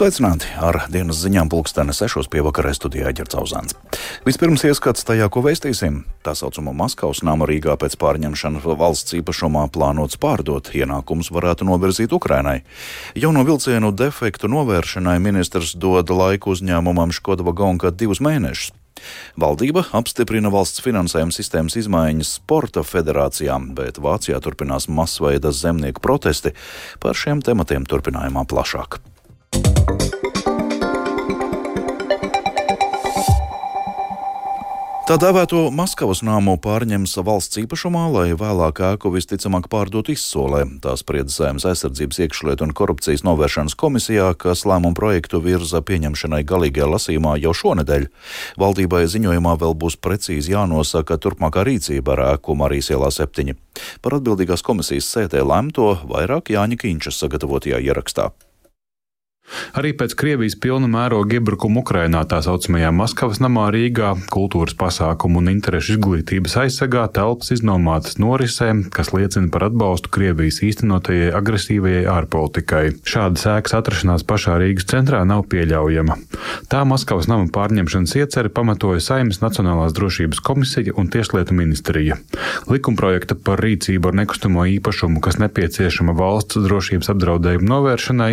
Sveicināti ar dienas ziņām pulksteni 6. pievakarē studijā Ģercauzāns. Vispirms ieskats tajā, ko vēstīsim. Tā saucamo Maskavas nama Rīgā pēc pārņemšanas valsts īpašumā plānots pārdot. Ienākums varētu novirzīt Ukrainai. Jauno vilcienu defektu novēršanai ministrs dod laiku uzņēmumam Škodava Gonka divus mēnešus. Valdība apstiprina valsts finansējuma sistēmas izmaiņas sporta federācijām, bet Vācijā turpinās masveida zemnieku protesti. Par šiem tematiem turpinājumā plašāk. Tā dēvēto Maskavas nāmu pārņems valsts īpašumā, lai vēlāk ēku visticamāk pārdot izsolē. Tās spriedz Saimnes aizsardzības iekšlietu un korupcijas novēršanas komisijā, kas lēmumu projektu virza pieņemšanai galīgajā lasīmā jau šonedēļ. Valdībai ziņojumā vēl būs precīzi jānosaka turpmākā rīcība ar ēku Marijas ielā septiņi. Par atbildīgās komisijas sētē lemto vairāk Jāņa Kīņšas sagatavotajā ierakstā. Arī pēc Krievijas pilna mēroga iebrukuma Ukrainā tā saucamajā Maskavas namā Rīgā kultūras pasākumu un interešu izglītības aizsargā telpas iznomātas norisēm, kas liecina par atbalstu Krievijas īstenotajai agresīvajai ārpolitikai. Šāda sēkas atrašanās pašā Rīgas centrā nav pieļaujama. Tā Maskavas nama pārņemšanas ieceri pamatoja Saimnes Nacionālās drošības komisija un Tieslietu ministrija. Likumprojekta par rīcību ar nekustamo īpašumu, kas nepieciešama valsts drošības apdraudējumu novēršanai,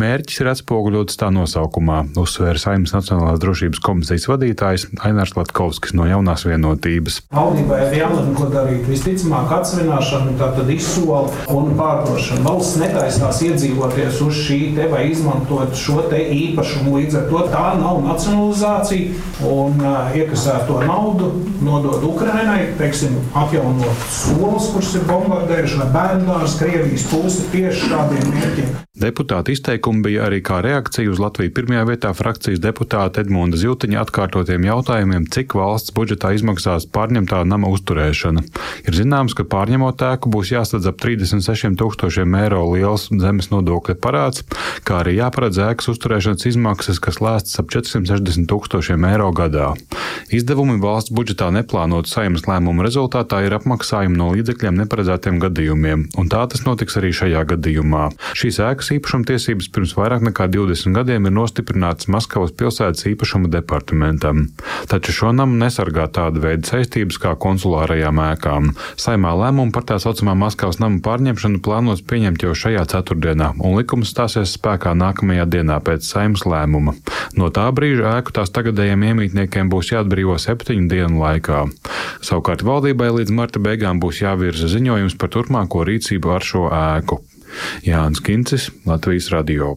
mērķis ir atspoguļots tā nosaukumā, uzsvēra Saimnes Nacionālās drošības komisijas vadītājs Ainārs Latkovskis no jaunās vienotības. Valdībai ir jālemj, ko darīt. Visticamāk, atsvināšana, tātad izsola un pārdošana. Valsts netaisās iedzīvoties uz šī te vai izmantot šo te īpašumu. Līdz ar to tā nav nacionalizācija un uh, iekasēto naudu nodod Ukrainai, teiksim, atjaunot solis, kurš ir bombardējuši vai bērndārs Krievijas pusi tieši šādiem mērķiem. Deputāta izteikumi bija arī kā reakcija uz Latviju pirmajā vietā frakcijas deputāta Edmunda Ziltiņa atkārtotiem jautājumiem, cik valsts budžetā izmaksās pārņemtā nama uzturēšana. Ir zināms, ka pārņemot ēku būs jāsadz ap 36 tūkstošiem eiro liels zemes nodokļa parāds, kā arī jāparedz ēkas uzturēšanas izmaksas, kas lēstas ap 460 tūkstošiem eiro gadā. Izdevumi valsts budžetā neplānotu saimnes lēmumu rezultātā ir apmaksājumi no līdzekļiem neparedzētiem gadījumiem, un tā tas notiks arī šajā gadījumā. Šīs ēkas īpašumtiesības pirms vairāk nekā 20 gadiem ir nostiprinātas Maskavas pilsētas īpašuma departamentam. Taču šo namu nesargā tāda veida saistības kā konsulārajām ēkām. Saimā lēmumu par tā saucamā Maskavas namu pārņemšanu plānots pieņemt jau šajā ceturtdienā, un likums stāsies spēkā nākamajā dienā pēc saimnes lēmuma. No tā brīža ēku tās tagadējiem iemītniekiem būs jāatbrīvo septiņu dienu laikā. Savukārt valdībai līdz marta beigām būs jāvirza ziņojums par turpmāko rīcību ar šo ēku. Jānis Kincis, Latvijas Radio.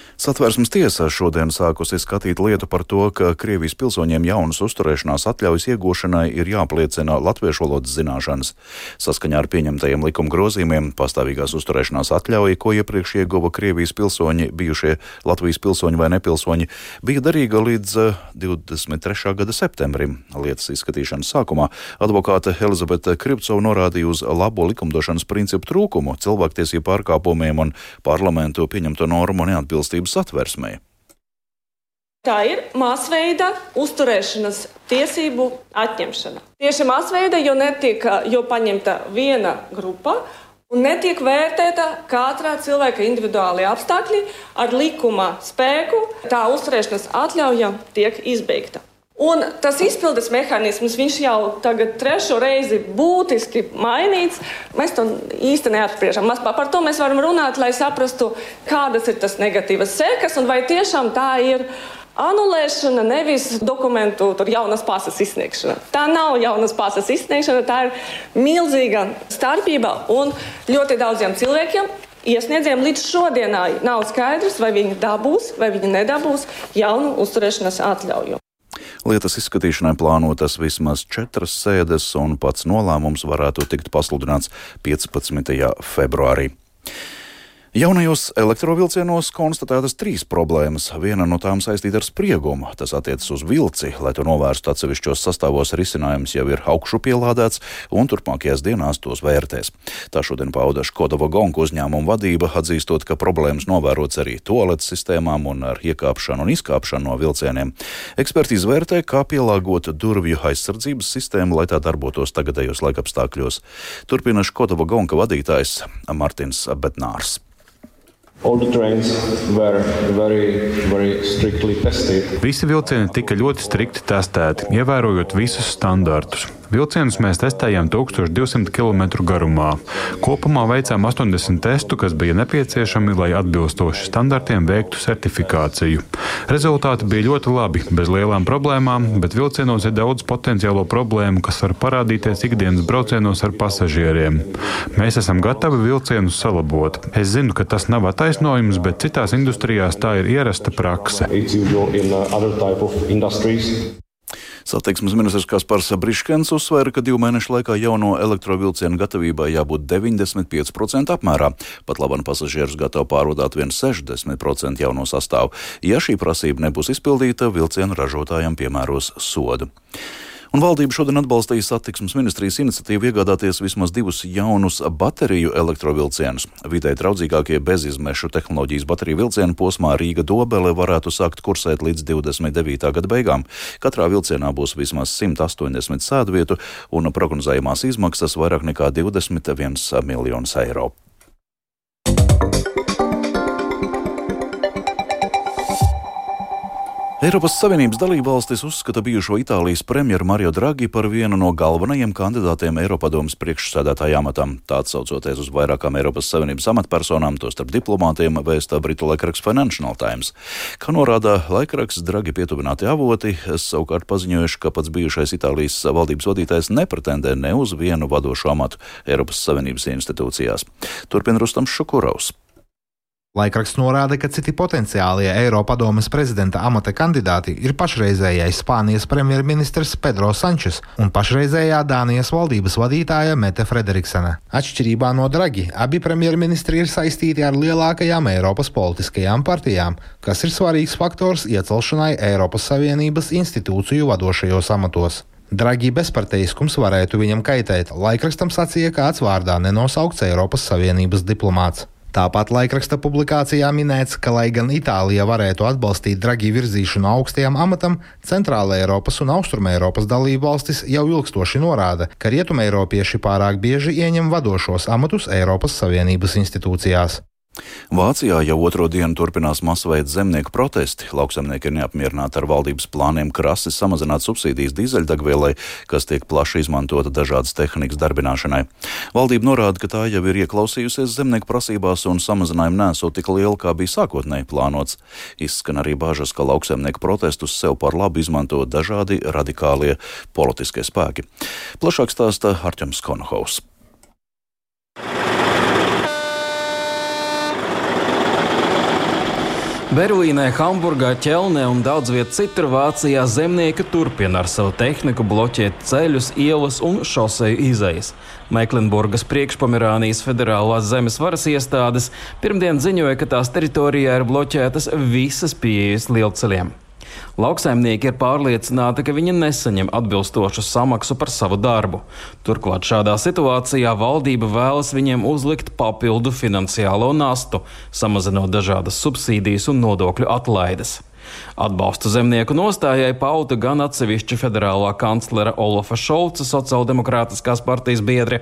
Satversmes tiesa šodien sākusi skatīt lietu par to, ka Krievijas pilsoņiem jaunas uzturēšanās atļaujas iegūšanai ir jāpliecina latviešu valodas zināšanas. Saskaņā ar pieņemtajiem likuma grozījumiem pastāvīgās uzturēšanās atļauja, ko iepriekš ieguva Krievijas pilsoņi, bijušie Latvijas pilsoņi vai nepilsoņi, bija derīga līdz 23. Eh, gada septembrim. Lietas izskatīšanas sākumā advokāte Elizabete Kripcova norādīja uz labo likumdošanas principu trūkumu, cilvēktiesību pārkāpumiem un parlamentu pieņemto normu neatbilstības satversmē. Tā ir masveida uzturēšanas tiesību atņemšana. Tieši masveida, jo netiek jo paņemta viena grupa un netiek vērtēta katra cilvēka individuālie apstākļi ar likuma spēku, tā uzturēšanas atļauja tiek izbeigta. Un tas izpildes mehānisms, jau tagad trešo reizi būtiski mainīts. Mēs to īsti neapspriežam. Par to mēs varam runāt, lai saprastu, kādas ir tas negatīvas sekas un vai tiešām tā ir. Anulēšana, nevis dokumentu jaunas pasas izsniegšana. Tā nav jaunas pasas izsniegšana, tā ir milzīga starpība. Un ļoti daudziem cilvēkiem, iesniedzējiem līdz šodienai nav skaidrs, vai viņi dabūs vai viņi nedabūs jaunu uzturēšanas atļauju. Lietas izskatīšanai plānotas vismaz četras sēdes, un pats nolēmums varētu tikt pasludināts 15. februārī. Jaunajos elektrovilcienos konstatētas trīs problēmas. Viena no tām saistīta ar spriegumu. Tas attiecas uz vilci. Lai to novērstu atsevišķos sastāvos, risinājums jau ir augšu pielādēts, un turpmākajās dienās tos vērtēs. Tā šodien pauda Škodova Gonku uzņēmuma vadība, atzīstot, ka problēmas novērots arī toaletes sistēmām un ar iekāpšanu un izkāpšanu no vilcieniem. Eksperti izvērtē, kā pielāgot durvju aizsardzības sistēmu, lai tā darbotos tagadējos laikapstākļos. Turpina Škodova Gonka vadītājs Martins Betnārs. Very, very Visi vilcieni tika ļoti strikti testēti, ievērojot visus standartus. Vilcienus mēs testējām 1200 km garumā. Kopumā veicām 80 testu, kas bija nepieciešami, lai atbilstoši standartiem veiktu certifikāciju. Rezultāti bija ļoti labi, bez lielām problēmām, bet vilcienos ir daudz potenciālo problēmu, kas var parādīties ikdienas braucienos ar pasažieriem. Mēs esam gatavi vilcienus salabot. Es zinu, ka tas nav attaisnojums, bet citās industrijās tā ir ierasta prakse. Satiksmes ministrs Kaspars Briškens uzsvēra, ka divu mēnešu laikā jauno elektrovilcienu gatavībai jābūt 95% apmērā. Pat labam pasažierus gatavo pārvadāt vien 60% jauno sastāvu. Ja šī prasība nebūs izpildīta, vilcienu ražotājiem piemēros sodu. Un valdība šodien atbalstīja satiksmes ministrijas iniciatīvu iegādāties vismaz divus jaunus bateriju elektrovilcienus. Vidē draudzīgākie bezizmešu tehnoloģijas bateriju vilcienu posmā Rīga Dobele varētu sākt kursēt līdz 29. gada beigām. Katrā vilcienā būs vismaz 180 sēdvietu un prognozējumās izmaksas vairāk nekā 21 miljonus eiro. Eiropas Savienības dalībvalstis uzskata bijušo Itālijas premjeru Mario Draghi par vienu no galvenajiem kandidātiem Eiropadomas priekšsēdētāja amatam. Tā atsaucoties uz vairākām Eiropas Savienības amatpersonām, tostarp diplomātiem, vēsta Britu laikraksts Financial Times. Kā norāda laikraksts, Draghi pietuvināti avoti savukārt paziņojuši, ka pats bijušais Itālijas valdības vadītājs nepretendē ne uz vienu vadošo amatu Eiropas Savienības institūcijās. Turpina Rustams Šukurovs. Laikraksts norāda, ka citi potenciālie Eiropadomes prezidenta amata kandidāti ir pašreizējais Spānijas premjerministrs Pedro Sančes un pašreizējā Dānijas valdības vadītāja Mete Frederiksena. Atšķirībā no Dragi, abi premjerministri ir saistīti ar lielākajām Eiropas politiskajām partijām, kas ir svarīgs faktors iecelšanai Eiropas Savienības institūciju vadošajos amatos. Dragi bezparteiskums varētu viņam kaitēt, laikrakstam sacīja kāds vārdā nenosaukts Eiropas Savienības diplomāts. Tāpat laikraksta publikācijā minēts, ka, lai gan Itālija varētu atbalstīt Dragi virzīšanu augstajam amatam, Centrāla Eiropas un Austruma Eiropas dalību valstis jau ilgstoši norāda, ka rietumeiropieši pārāk bieži ieņem vadošos amatus Eiropas Savienības institūcijās. Vācijā jau otro dienu turpinās masveida zemnieku protesti. Lauksaimnieki ir neapmierināti ar valdības plāniem krasi samazināt subsīdijas dīzeļdegvielai, kas tiek plaši izmantota dažādas tehnikas darbināšanai. Valdība norāda, ka tā jau ir ieklausījusies zemnieku prasībās un samazinājumi nesot tik lieli, kā bija sākotnēji plānots. Izskan arī bāžas, ka lauksaimnieku protestus sev par labu izmanto dažādi radikālie politiskie spēki. Plašāk stāsta Arķems Konohaus. Berlīnē, Hamburgā, Ķelnē un daudz vietā citur Vācijā zemnieki turpina ar savu tehniku bloķēt ceļus, ielas un šoseju izejas. Meiklenburgas priekšpomerānijas federālās zemes varas iestādes pirmdien ziņoja, ka tās teritorijā ir bloķētas visas pieejas lielceļiem. Lauksaimnieki ir pārliecināti, ka viņi nesaņem atbilstošu samaksu par savu darbu. Turklāt šādā situācijā valdība vēlas viņiem uzlikt papildu finansiālo nastu, samazinot dažādas subsīdijas un nodokļu atlaides. Atbalstu zemnieku nostājai pauda gan atsevišķa federālā kanclera Olafa Šolca sociāldemokrātiskās partijas biedri,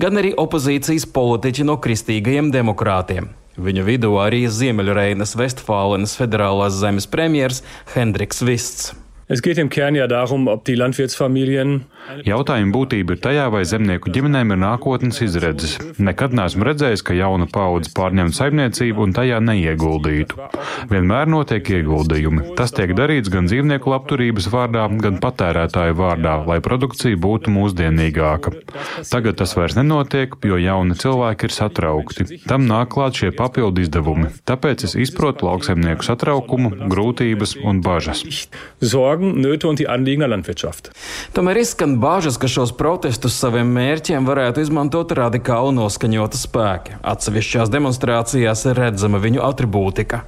gan arī opozīcijas politiķi no kristīgajiem demokrātiem. Viņu vidū arī Ziemeļreinas Vestfālenes federālās zemes premjers Hendriks Vists. Es geht im Kern ja darum, ob die Landwirtsfamilien. Jautājuma būtība ir tajā, vai zemnieku ģimenēm ir nākotnes izredzes. Nekad neesmu redzējis, ka jauna paudze pārņemtu saimniecību un tajā neieguldītu. Vienmēr notiek ieguldījumi. Tas tiek darīts gan dzīvnieku labturības vārdā, gan patērētāju vārdā, lai produkcija būtu mūsdienīgāka. Tagad tas vairs nenotiek, jo jauni cilvēki ir satraukti. Tam nāk klāt šie papildu izdevumi. Tāpēc es izprotu lauksaimnieku satraukumu, grūtības un bažas. Sorgen Sorgen, Nöte un die Anliegen der Landwirtschaft. Tomēr izskan bāžas, ka šos protestus saviem mērķiem varētu izmantot radikāli noskaņota spēki. Atsevišķās demonstrācijās ir redzama viņu atribūtika.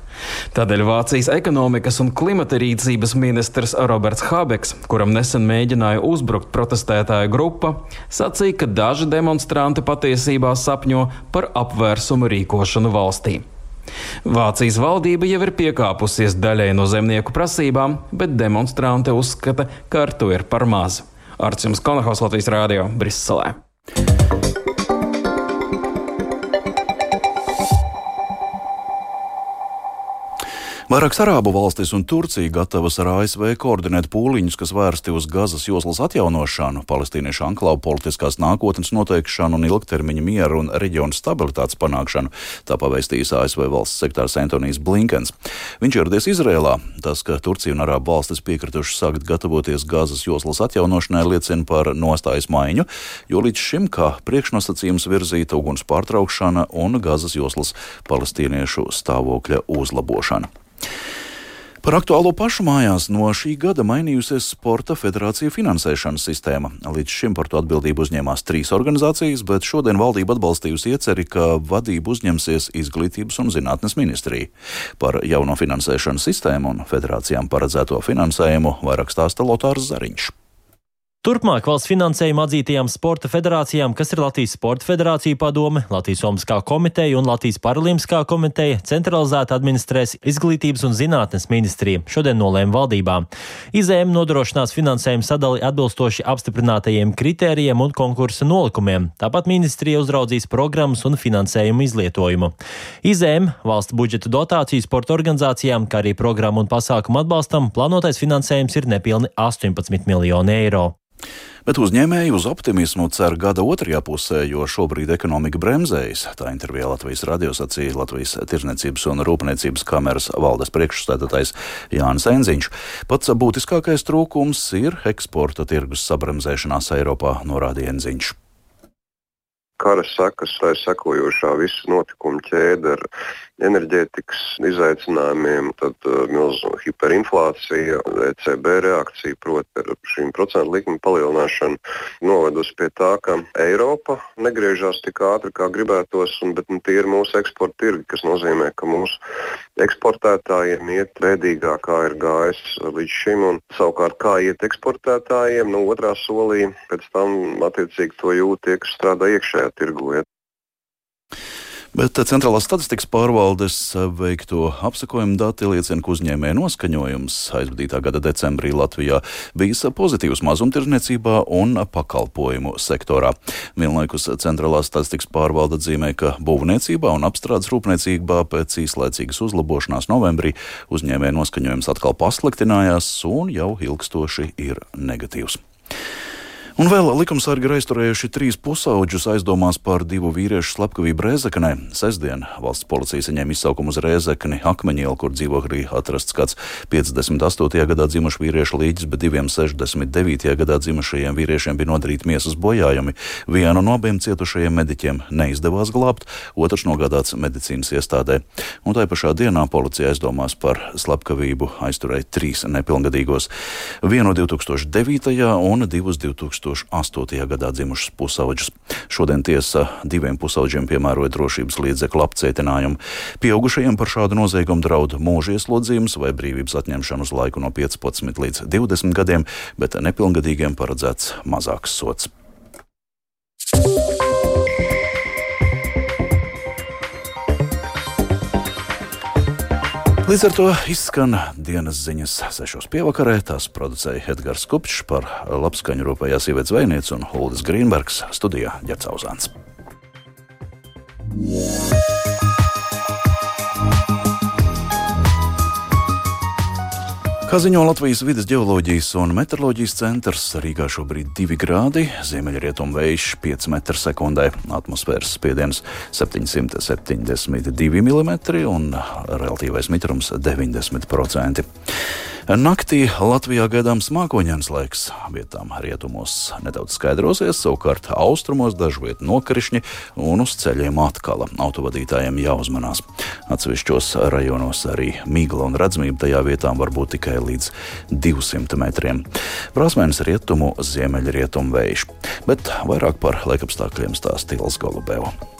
Tādēļ Vācijas ekonomikas un klimata rīcības ministrs Roberts Habeks, kuram nesen mēģināja uzbrukt protestētāju grupa, sacīja, ka daži demonstranti patiesībā sapņo par apvērsumu rīkošanu valstī. Vācijas valdība jau ir piekāpusies daļai no zemnieku prasībām, bet demonstranti uzskata, ka ar to ir par maz. Arcījums Konahaus Latvijas Rādio Briselē. Vairākas arābu valstis un Turcija gatavas ar ASV koordinēt pūliņus, kas vērsti uz Gazas joslas atjaunošanu, palestīniešu anklāvu politiskās nākotnes noteikšanu un ilgtermiņa mieru un reģionu stabilitātes panākšanu, tā pavēstījis ASV valsts sektārs Antonijs Blinkens. Viņš ieradies Izrēlā. Tas, ka Turcija un arābu valstis piekrituši sākt gatavoties Gazas joslas atjaunošanai, liecina par nostājas maiņu, jo līdz šim kā priekšnosacījums virzīta uguns pārtraukšana un Gazas joslas palestīniešu stāvokļa uzlabošana. Par aktuālo pašu mājās no šī gada mainījusies Sporta federācija finansēšanas sistēma. Līdz šim par to atbildību uzņēmās trīs organizācijas, bet šodien valdība atbalstījusi ieceri, ka vadību uzņemsies Izglītības un zinātnes ministrija. Par jauno finansēšanas sistēmu un federācijām paredzēto finansējumu vairāk stāsta Lotārs Zariņš. Turpmāk valsts finansējumu atzītajām sporta federācijām, kas ir Latvijas Sporta Federācija padome, Latvijas Olimpiskā komiteja un Latvijas Paralimpiskā komiteja, centralizēti administrēs Izglītības un zinātnes ministrija. Šodien nolēma valdībā. Izējuma nodrošinās finansējumu sadali atbilstoši apstiprinātajiem kritērijiem un konkursa nolikumiem. Tāpat ministrija uzraudzīs programmas un finansējumu izlietojumu. Izējuma valsts budžeta dotāciju sporta organizācijām, kā arī programmu un pasākumu atbalstam, plānotais finansējums ir nepilni 18 miljoni eiro. Bet uzņēmēji uz optimismu cer gada otrajā pusē, jo šobrīd ekonomika bremzējas. Tā intervijā Latvijas radio sacīja Latvijas Tirzniecības un Rūpniecības kameras valdes priekšstādātais Jānis Enziņš. Pats būtiskākais trūkums ir eksporta tirgus sabremzēšanās Eiropā, norādīja Enziņš kara sekas, tā ir sekojošā visa notikuma ķēde ar enerģētikas izaicinājumiem, tad uh, milzu hiperinflācija, ECB reakcija, proti, ar šīm procentu likmi palielināšanu, novedusi pie tā, ka Eiropa negriežas tik ātri, kā gribētos, un, bet nu, tie ir mūsu eksporta tirgi, kas nozīmē, ka mūsu eksportētājiem iet bēdīgāk, kā ir gājis līdz šim, un savukārt kā iet eksportētājiem, no otrā solī, pēc tam attiecīgi to jūt tie, kas strādā iekšējā tirgu. Ja. Bet Centrālās statistikas pārvaldes veikto apsakojumu dati liecina, ka uzņēmēja noskaņojums aizvadītā gada decembrī Latvijā bijis pozitīvs mazumtirdzniecībā un pakalpojumu sektorā. Vienlaikus Centrālās statistikas pārvalde atzīmē, ka būvniecībā un apstrādes rūpniecībā pēc īslaicīgas uzlabošanās novembrī uzņēmēja noskaņojums atkal pasliktinājās un jau ilgstoši ir negatīvs. Un vēl likumsargi ir aizturējuši trīs pusauģus aizdomās par divu vīriešu slepkavību Rēzekenē. Sestdien valsts policija saņēma izsaukumu uz Rēzekni Akmeņielu, kur dzīvoklī atrasts kāds 58. gadā dzimušs vīriešu līģis, bet diviem 69. gadā dzimušajiem vīriešiem bija nodarīti miesas bojājumi. Vienu no abiem cietušajiem mediķiem neizdevās glābt, otrs nogādāts medicīnas iestādē. Un tā pašā dienā policija aizdomās par slepkavību aizturēja trīs nepilngadīgos. Vienu 2009. un divus 2000. 2008. gadā dzimušas pusauģus. Šodien tiesa diviem pusauģiem piemēroja drošības līdzekļu apcietinājumu. Pieaugušajiem par šādu noziegumu draud mūža ieslodzījums vai brīvības atņemšana uz laiku no 15 līdz 20 gadiem, bet nepilngadīgiem paredzēts mazāks sots. Līdz ar to izskan dienas ziņas sešos pievakarē. Tās producēja Edgars Kupčs par labskaņu rūpējās sievietes zvejniece un Huldis Grīnbergs studijā Ģercauzāns. Yeah. Kā ziņo Latvijas vidas geoloģijas un meteoroloģijas centrs, Rīgā šobrīd ir 2 grādi, ziemeļrietumu vējš 5 m2, atmosfēras spiediens 772 mm un relatīvais mitrums 90%. Naktī Latvijā gaidāms mākoņdienas laiks. Vietām rietumos nedaudz skaidrosies, savukārt austrumos dažviet nokrišņi un uz ceļiem atkal. Autovadītājiem jāuzmanās. Atsevišķos rajonos arī migla un redzamība tajā vietām var būt tikai līdz 200 metriem. Prasmēns rietumu, ziemeļrietumu vējš, bet vairāk par laikapstākļiem stāsta Tils Golubēvs.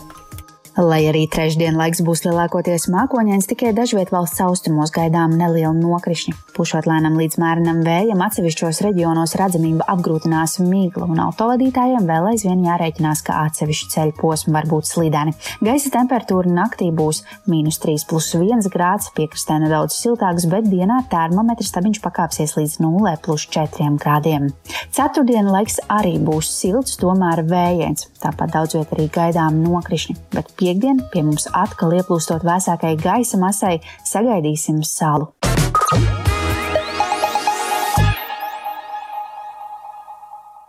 Lai arī trešdien laiks būs lielākoties mākoņains, tikai dažviet valsts austrumos gaidām neliela nokrišņa. Pušot lēnam līdz mērenam vējam, atsevišķos reģionos redzamība apgrūtinās mīklu, un autovadītājiem vēl aizvien jārēķinās, ka atsevišķi ceļu posmi var būt slīdeni. Gaisa temperatūra naktī būs mīnus 3,1 grāds, piekrastē nedaudz siltāks, bet dienā termometrs stabiņš pakāpsies līdz 0,4 grādiem. Ceturtdien laiks arī būs silts, tomēr vējains. Tāpat daudz vietā arī gaidām nokrišņi, piekdien pie mums atkal ieplūstot vēsākai gaisa masai, sagaidīsim salu.